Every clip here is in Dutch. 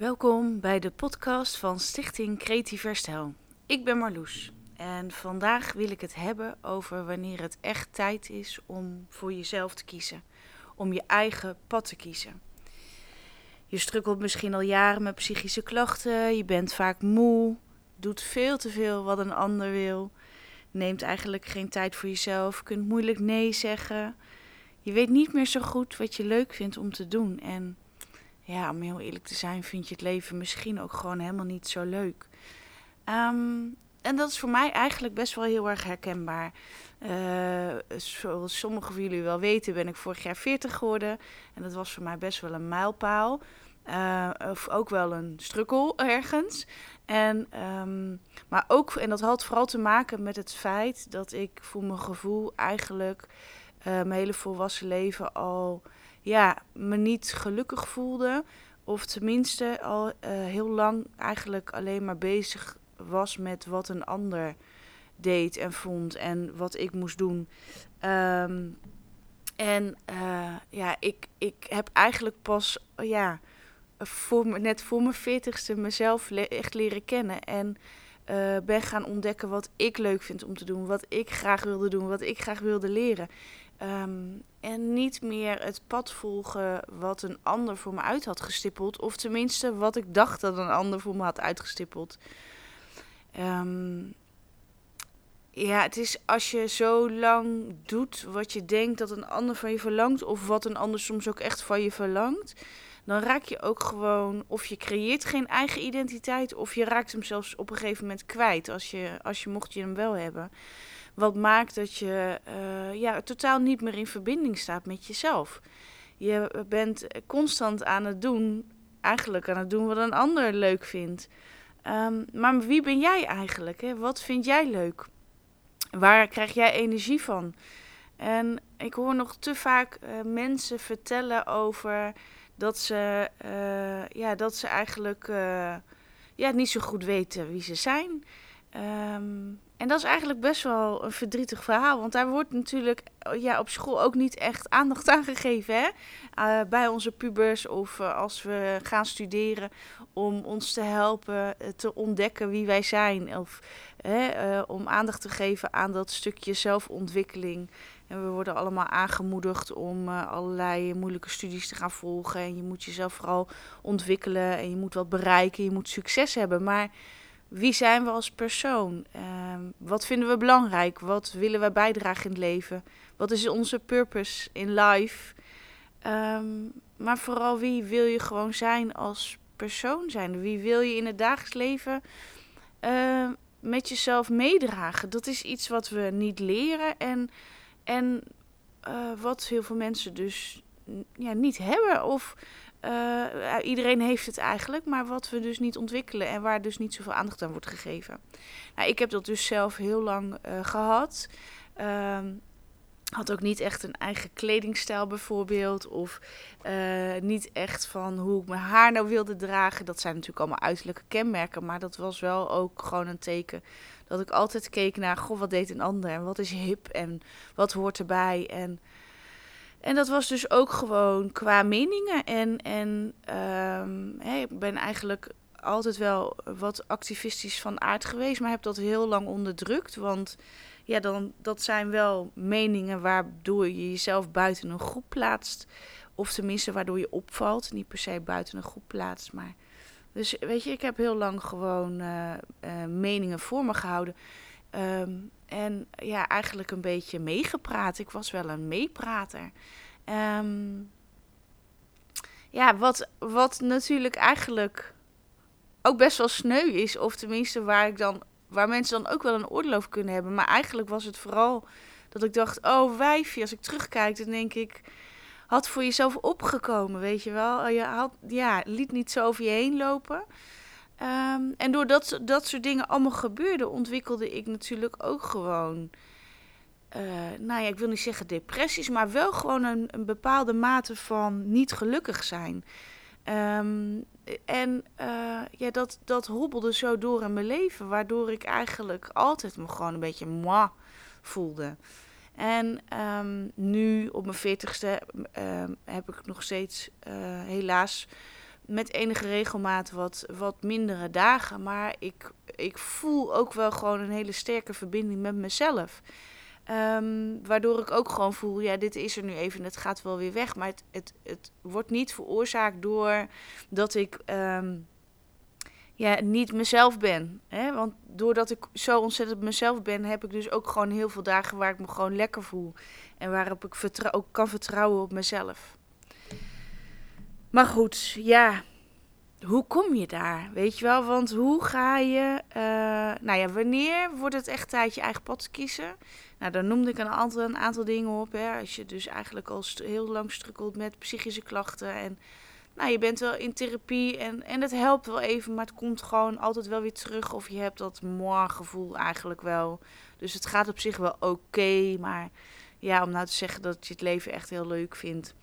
Welkom bij de podcast van Stichting Creatief Herstel. Ik ben Marloes en vandaag wil ik het hebben over wanneer het echt tijd is om voor jezelf te kiezen, om je eigen pad te kiezen. Je strukkelt misschien al jaren met psychische klachten, je bent vaak moe, doet veel te veel wat een ander wil, neemt eigenlijk geen tijd voor jezelf, kunt moeilijk nee zeggen. Je weet niet meer zo goed wat je leuk vindt om te doen en ja, om heel eerlijk te zijn, vind je het leven misschien ook gewoon helemaal niet zo leuk. Ehm, en dat is voor mij eigenlijk best wel heel erg herkenbaar. Uh, zoals sommigen van jullie wel weten, ben ik vorig jaar 40 geworden. En dat was voor mij best wel een mijlpaal. Uh, of ook wel een strukkel ergens. En, um, maar ook, en dat had vooral te maken met het feit dat ik voor mijn gevoel eigenlijk uh, mijn hele volwassen leven al ja, me niet gelukkig voelde. Of tenminste al uh, heel lang eigenlijk alleen maar bezig was met wat een ander deed en vond en wat ik moest doen. Um, en uh, ja, ik, ik heb eigenlijk pas, ja, voor, net voor mijn veertigste mezelf echt leren kennen. En uh, ben gaan ontdekken wat ik leuk vind om te doen, wat ik graag wilde doen, wat ik graag wilde leren. Um, en niet meer het pad volgen wat een ander voor me uit had gestippeld. Of tenminste wat ik dacht dat een ander voor me had uitgestippeld. Um, ja, het is als je zo lang doet wat je denkt dat een ander van je verlangt. Of wat een ander soms ook echt van je verlangt. Dan raak je ook gewoon, of je creëert geen eigen identiteit. Of je raakt hem zelfs op een gegeven moment kwijt. Als je, als je mocht je hem wel hebben. Wat maakt dat je uh, ja, totaal niet meer in verbinding staat met jezelf. Je bent constant aan het doen, eigenlijk aan het doen wat een ander leuk vindt. Um, maar wie ben jij eigenlijk? Hè? Wat vind jij leuk? Waar krijg jij energie van? En ik hoor nog te vaak uh, mensen vertellen over dat ze, uh, ja, dat ze eigenlijk ja, niet zo goed weten wie ze zijn. Um, en dat is eigenlijk best wel een verdrietig verhaal. Want daar wordt natuurlijk ja, op school ook niet echt aandacht aan gegeven. Hè? Uh, bij onze pubers of uh, als we gaan studeren. Om ons te helpen te ontdekken wie wij zijn. Of om aandacht te geven aan dat stukje zelfontwikkeling. En we worden allemaal aangemoedigd om allerlei moeilijke studies te gaan volgen. En je moet jezelf vooral ontwikkelen. En je moet wat bereiken. Je moet succes hebben. Maar wie zijn we als persoon? Um, wat vinden we belangrijk? Wat willen we bijdragen in het leven? Wat is onze purpose in life? Um, maar vooral wie wil je gewoon zijn als persoon zijn? Wie wil je in het dagelijks leven uh, met jezelf meedragen? Dat is iets wat we niet leren en, en uh, wat heel veel mensen dus ja, niet hebben. Of uh, iedereen heeft het eigenlijk, maar wat we dus niet ontwikkelen en waar dus niet zoveel aandacht aan wordt gegeven. Nou, ik heb dat dus zelf heel lang uh, gehad. Uh, had ook niet echt een eigen kledingstijl bijvoorbeeld. Of niet echt van hoe ik mijn haar nou wilde dragen. Dat zijn natuurlijk allemaal uiterlijke kenmerken. Maar dat was wel ook gewoon een teken dat ik altijd keek naar... Goh, wat deed een ander? En wat is hip? En wat hoort erbij? En en dat was dus ook gewoon qua meningen. En, en hey, ik ben eigenlijk altijd wel wat activistisch van aard geweest, maar heb dat heel lang onderdrukt. Want ja, dan, dat zijn wel meningen waardoor je jezelf buiten een groep plaatst. Of tenminste waardoor je opvalt. Niet per se buiten een groep plaatst, maar... Dus weet je, ik heb heel lang gewoon uh, uh, meningen voor me gehouden. Um, en ja, eigenlijk een beetje meegepraat. Ik was wel een meeprater. Um, ja, wat, wat natuurlijk eigenlijk ook best wel sneu is. Of tenminste waar, ik dan, waar mensen dan ook wel een oordeel over kunnen hebben. Maar eigenlijk was het vooral dat ik dacht, oh wijfje, als ik terugkijk, dan denk ik... Had voor jezelf opgekomen, weet je wel. Je had, ja, liet niet zo over je heen lopen. Um, en doordat dat soort dingen allemaal gebeurden, ontwikkelde ik natuurlijk ook gewoon. Uh, nou ja, ik wil niet zeggen depressies, maar wel gewoon een, bepaalde mate van niet gelukkig zijn. Um, en uh, ja, dat, dat hobbelde zo door in mijn leven, waardoor ik eigenlijk altijd me gewoon een beetje moi voelde. En um, nu op mijn veertigste um, heb ik nog steeds uh, helaas met enige regelmaat wat, wat mindere dagen. Maar ik, ik voel ook wel gewoon een hele sterke verbinding met mezelf. Ehm, waardoor ik ook gewoon voel, ja, dit is er nu even, het gaat wel weer weg. Maar het, het, het wordt niet veroorzaakt door dat ik ehm, ja, niet mezelf ben. Hè? Want doordat ik zo ontzettend mezelf ben, heb ik dus ook gewoon heel veel dagen waar ik me gewoon lekker voel. En waarop ik vertrouw, ook kan vertrouwen op mezelf. Maar goed, ja, hoe kom je daar? Weet je wel, want hoe ga je, uh, nou ja, wanneer wordt het echt tijd je eigen pad te kiezen? Nou, dan noemde ik een aantal, een aantal dingen op. Hè. Als je dus eigenlijk al heel lang strukkelt met psychische klachten en nou, je bent wel in therapie en, en het helpt wel even, maar het komt gewoon altijd wel weer terug. Of je hebt dat moi gevoel eigenlijk wel. Dus het gaat op zich wel oké, maar ja, om nou te zeggen dat je het leven echt heel leuk vindt,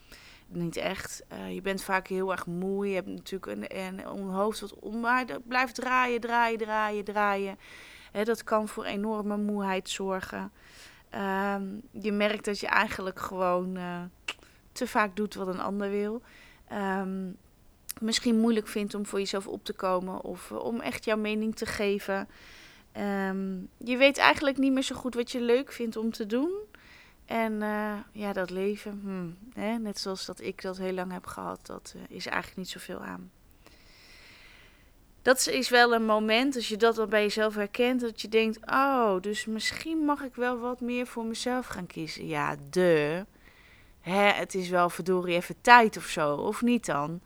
niet echt. Uh, je bent vaak heel erg moe, je hebt natuurlijk een, een, een hoofd wat om, maar blijft draaien, draaien, draaien, draaien. Dat kan voor enorme moeheid zorgen. Uh, je merkt dat je eigenlijk gewoon uh, te vaak doet wat een ander wil um, misschien moeilijk vindt om voor jezelf op te komen of uh, om echt jouw mening te geven. Um, je weet eigenlijk niet meer zo goed wat je leuk vindt om te doen. En uh, ja, dat leven, hmm, hè, net zoals dat ik dat heel lang heb gehad, dat uh, is eigenlijk niet zoveel aan. Dat is wel een moment, als je dat dan bij jezelf herkent, dat je denkt: oh, dus misschien mag ik wel wat meer voor mezelf gaan kiezen. Ja, de het is wel verdorie even tijd of zo, of niet dan?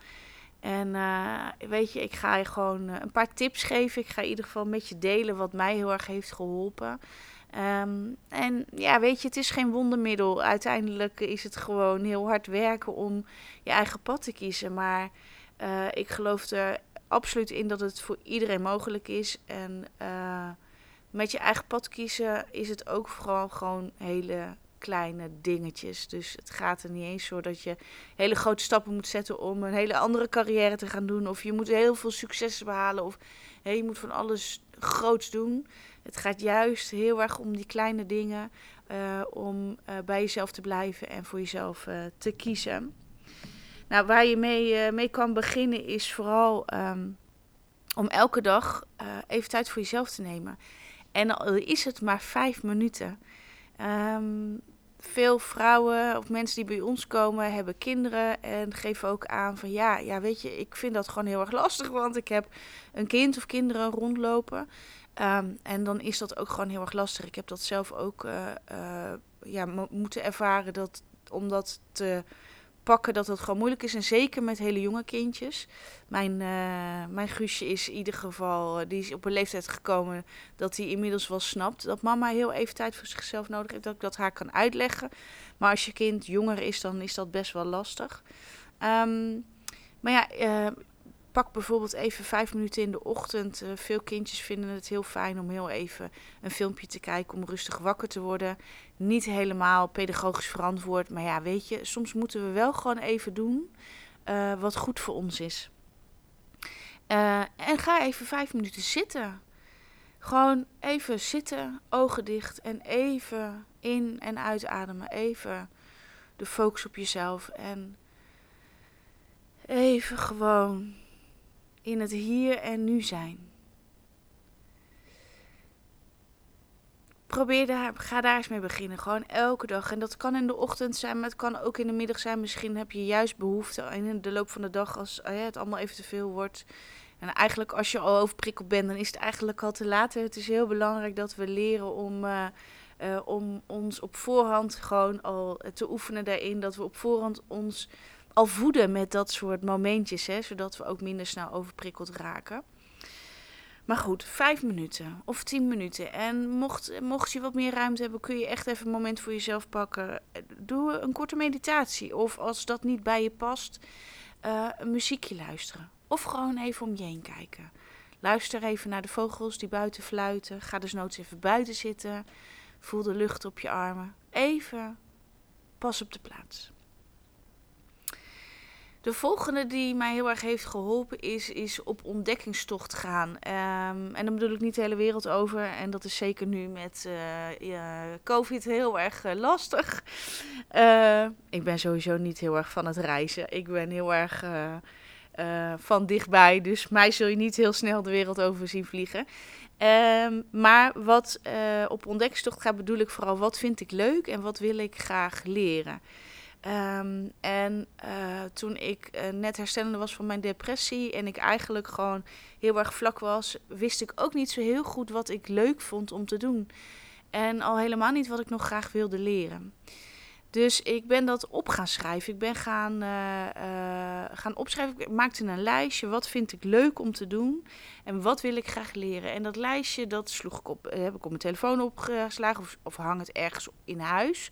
En uh, weet je, ik ga je gewoon een paar tips geven. Ik ga in ieder geval met je delen wat mij heel erg heeft geholpen. Um, en ja, weet je, het is geen wondermiddel. Uiteindelijk is het gewoon heel hard werken om je eigen pad te kiezen. Maar uh, ik geloof er absoluut in dat het voor iedereen mogelijk is. En met je eigen pad kiezen is het ook vooral gewoon hele kleine dingetjes. Dus het gaat er niet eens zo dat je hele grote stappen moet zetten om een hele andere carrière te gaan doen. Of je moet heel veel successen behalen. Of je moet van alles groots doen. Het gaat juist heel erg om die kleine dingen. Uh, om uh, bij jezelf te blijven en voor jezelf uh, te kiezen. Nou, waar je mee, mee kan beginnen is vooral um, om elke dag even tijd voor jezelf te nemen. En al is het maar vijf minuten. Um, veel vrouwen of mensen die bij ons komen hebben kinderen en geven ook aan van ja, ja, weet je, ik vind dat gewoon heel erg lastig, want ik heb een kind of kinderen rondlopen. Um, en dan is dat ook gewoon heel erg lastig. Ik heb dat zelf ook uh, uh, ja, moeten ervaren dat om dat te pakken dat het gewoon moeilijk is. En zeker met hele jonge kindjes. Mijn, uh, mijn Guusje is in ieder geval, uh, die is op een leeftijd gekomen dat hij inmiddels wel snapt dat mama heel even tijd voor zichzelf nodig heeft. Dat ik dat haar kan uitleggen. Maar als je kind jonger is, dan is dat best wel lastig. Um, maar ja, uh, pak bijvoorbeeld even vijf minuten in de ochtend. Uh, veel kindjes vinden het heel fijn om heel even een filmpje te kijken om rustig wakker te worden. Niet helemaal pedagogisch verantwoord, maar ja, weet je, soms moeten we wel gewoon even doen uh, wat goed voor ons is. Uh, en ga even vijf minuten zitten. Gewoon even zitten, ogen dicht en even in- en uitademen. Even de focus op jezelf en even gewoon in het hier en nu zijn. Probeer daar, ga daar eens mee beginnen. Gewoon elke dag. En dat kan in de ochtend zijn, maar het kan ook in de middag zijn. Misschien heb je juist behoefte in de loop van de dag als uh, het allemaal even te veel wordt. En eigenlijk als je al overprikkeld bent, dan is het eigenlijk al te laat. Het is heel belangrijk dat we leren om, uh, uh, om ons op voorhand gewoon al te oefenen daarin. Dat we op voorhand ons al voeden met dat soort momentjes, hè, zodat we ook minder snel overprikkeld raken. Maar goed, vijf minuten of tien minuten. En mocht, mocht je wat meer ruimte hebben, kun je echt even een moment voor jezelf pakken. Doe een korte meditatie. Of als dat niet bij je past, uh, een muziekje luisteren. Of gewoon even om je heen kijken. Luister even naar de vogels die buiten fluiten. Ga dus noods even buiten zitten. Voel de lucht op je armen. Even pas op de plaats. De volgende die mij heel erg heeft geholpen is, is op ontdekkingstocht gaan. Um, en dan bedoel ik niet de hele wereld over. En dat is zeker nu met ja, COVID heel erg uh, lastig. Uh, ik ben sowieso niet heel erg van het reizen. Ik ben heel erg eh, van dichtbij. Dus mij zul je niet heel snel de wereld over zien vliegen. Ehm, maar wat op ontdekkingstocht gaat, bedoel ik vooral wat vind ik leuk en wat wil ik graag leren. Ehm, en uh, toen ik uh, net herstellende was van mijn depressie en ik eigenlijk gewoon heel erg vlak was, wist ik ook niet zo heel goed wat ik leuk vond om te doen. En al helemaal niet wat ik nog graag wilde leren. Dus ik ben dat op gaan schrijven. Ik ben gaan, uh, gaan opschrijven. Ik maakte een lijstje. Wat vind ik leuk om te doen? En wat wil ik graag leren? En dat lijstje, dat sloeg ik op, heb ik op mijn telefoon opgeslagen. Of, of hang het ergens in huis.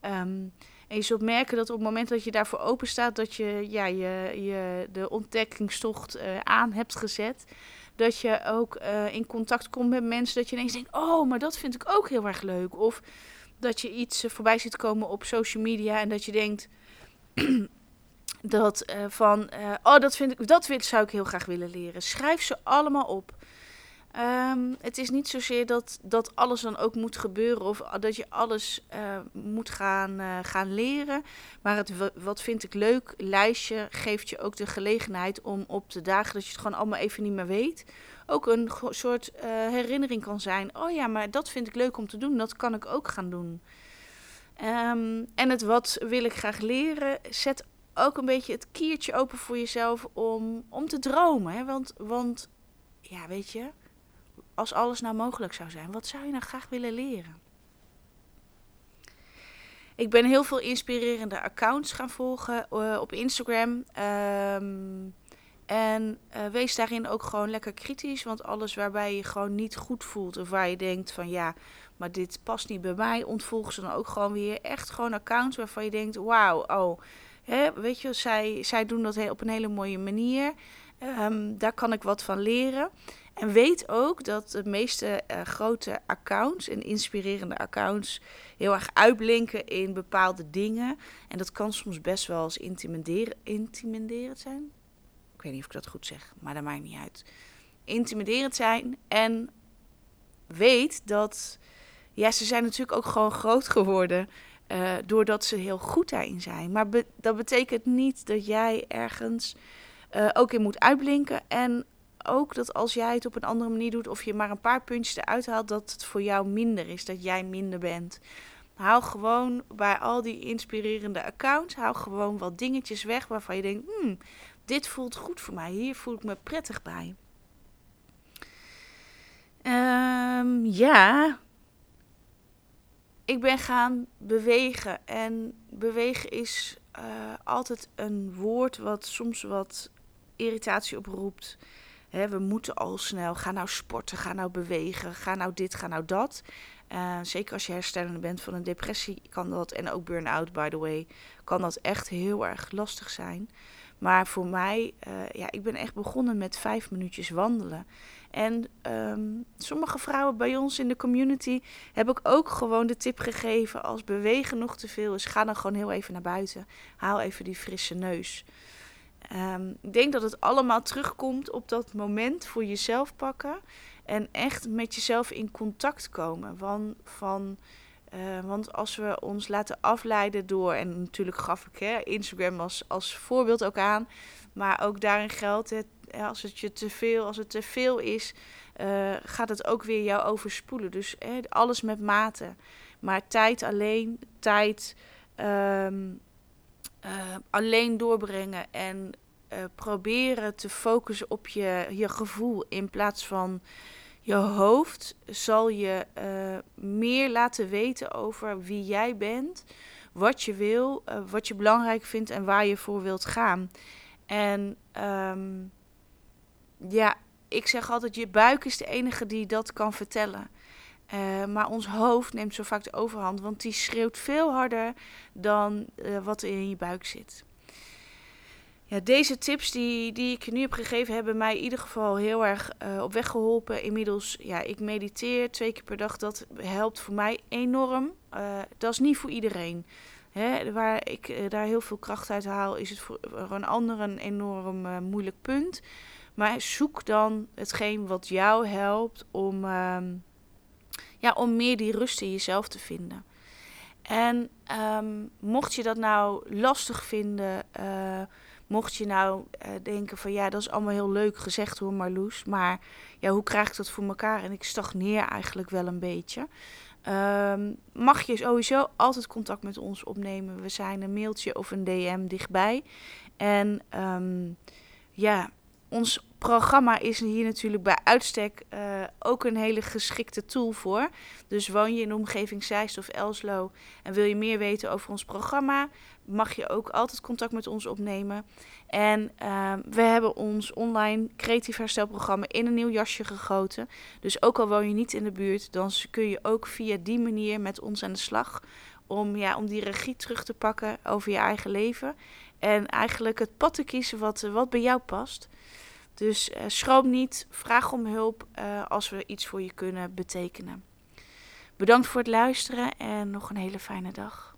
Um, en je zult merken dat op het moment dat je daarvoor open staat, dat je, ja, je, je de ontdekkingstocht uh, aan hebt gezet. Dat je ook uh, in contact komt met mensen. Dat je ineens denkt: Oh, maar dat vind ik ook heel erg leuk. Of dat je iets uh, voorbij ziet komen op social media en dat je denkt. dat van, oh, dat, vind ik, dat zou ik heel graag willen leren. Schrijf ze allemaal op. Um, het is niet zozeer dat, dat alles dan ook moet gebeuren of dat je alles uh, moet gaan, uh, gaan leren. Maar het wat vind ik leuk lijstje geeft je ook de gelegenheid om op de dagen dat je het gewoon allemaal even niet meer weet, ook een soort uh, herinnering kan zijn. Oh ja, maar dat vind ik leuk om te doen, dat kan ik ook gaan doen. Um, en het wat wil ik graag leren, zet ook een beetje het kiertje open voor jezelf om, om te dromen. Hè? Want, want ja, weet je als alles nou mogelijk zou zijn, wat zou je nou graag willen leren? Ik ben heel veel inspirerende accounts gaan volgen uh, op Instagram. Um, en uh, wees daarin ook gewoon lekker kritisch. Want alles waarbij je gewoon niet goed voelt. Of waar je denkt van ja, maar dit past niet bij mij. Ontvolg ze dan ook gewoon weer echt gewoon accounts waarvan je denkt: wauw, oh. Hè, weet je, zij, zij doen dat op een hele mooie manier. Um, daar kan ik wat van leren. En weet ook dat de meeste uh, grote accounts en inspirerende accounts heel erg uitblinken in bepaalde dingen. En dat kan soms best wel eens intimiderend, intimiderend zijn. Ik weet niet of ik dat goed zeg, maar dat maakt niet uit. Intimiderend zijn en weet dat, ja, ze zijn natuurlijk ook gewoon groot geworden. Uh, doordat ze heel goed daarin zijn. Maar dat betekent niet dat jij ergens uh, ook in moet uitblinken. En ook dat als jij het op een andere manier doet of je maar een paar puntjes eruit haalt, dat het voor jou minder is, dat jij minder bent. Haal gewoon bij al die inspirerende accounts, haal gewoon wat dingetjes weg waarvan je denkt, hmm, dit voelt goed voor mij, hier voel ik me prettig bij. Um, ja, ik ben gaan bewegen en bewegen is uh, altijd een woord wat soms wat irritatie oproept we moeten al snel. Ga nou sporten, ga nou bewegen, ga nou dit, ga nou dat. Uh, zeker als je herstellende bent van een depressie kan dat, en ook burn-out by the way, kan dat echt heel erg lastig zijn. Maar voor mij, uh, ja, ik ben echt begonnen met vijf minuutjes wandelen. En um, sommige vrouwen bij ons in de community heb ik ook gewoon de tip gegeven: als bewegen nog te veel is, ga dan gewoon heel even naar buiten. Haal even die frisse neus. Um, ik denk dat het allemaal terugkomt op dat moment voor jezelf pakken. En echt met jezelf in contact komen. Van, van, uh, want als we ons laten afleiden door, en natuurlijk gaf ik hè, Instagram als, als voorbeeld ook aan. Maar ook daarin geldt het, als het je te veel, als het te veel is, uh, gaat het ook weer jou overspoelen. Dus alles met mate. Maar tijd alleen, tijd. Um, uh, alleen doorbrengen en uh, proberen te focussen op je, je gevoel in plaats van je hoofd, zal je uh, meer laten weten over wie jij bent, wat je wil, wat je belangrijk vindt en waar je voor wilt gaan. En um, ja, ik zeg altijd: je buik is de enige die dat kan vertellen. Uh, maar ons hoofd neemt zo vaak de overhand, want die schreeuwt veel harder dan uh, wat er in je buik zit. Ja, deze tips die, die ik je nu heb gegeven hebben mij in ieder geval heel erg uh, op weg geholpen. Inmiddels, ja, ik mediteer twee keer per dag. Dat helpt voor mij enorm. dat is niet voor iedereen. Hè, waar ik daar heel veel kracht uit haal, is het voor, voor een ander een enorm moeilijk punt. Maar zoek dan hetgeen wat jou helpt om ehm, ja, om meer die rust in jezelf te vinden. En um, mocht je dat nou lastig vinden, uh, Mocht je nou uh, denken van ja, dat is allemaal heel leuk gezegd hoor Marloes, maar ja, hoe krijg ik dat voor elkaar? En ik stagneer eigenlijk wel een beetje. Ehm, mag je sowieso altijd contact met ons opnemen. We zijn een mailtje of een DM dichtbij. En um, ja, ons programma is hier natuurlijk bij uitstek uh, ook een hele geschikte tool voor. Dus woon je in de omgeving Zeist of Elslo en wil je meer weten over ons programma, mag je ook altijd contact met ons opnemen. En uh, we hebben ons online creatief herstelprogramma in een nieuw jasje gegoten. Dus ook al woon je niet in de buurt, dan kun je ook via die manier met ons aan de slag. Om, ja, om die regie terug te pakken over je eigen leven. En eigenlijk het pad te kiezen wat, wat bij jou past. Dus uh, schroom niet, vraag om hulp uh, als we iets voor je kunnen betekenen. Bedankt voor het luisteren en nog een hele fijne dag.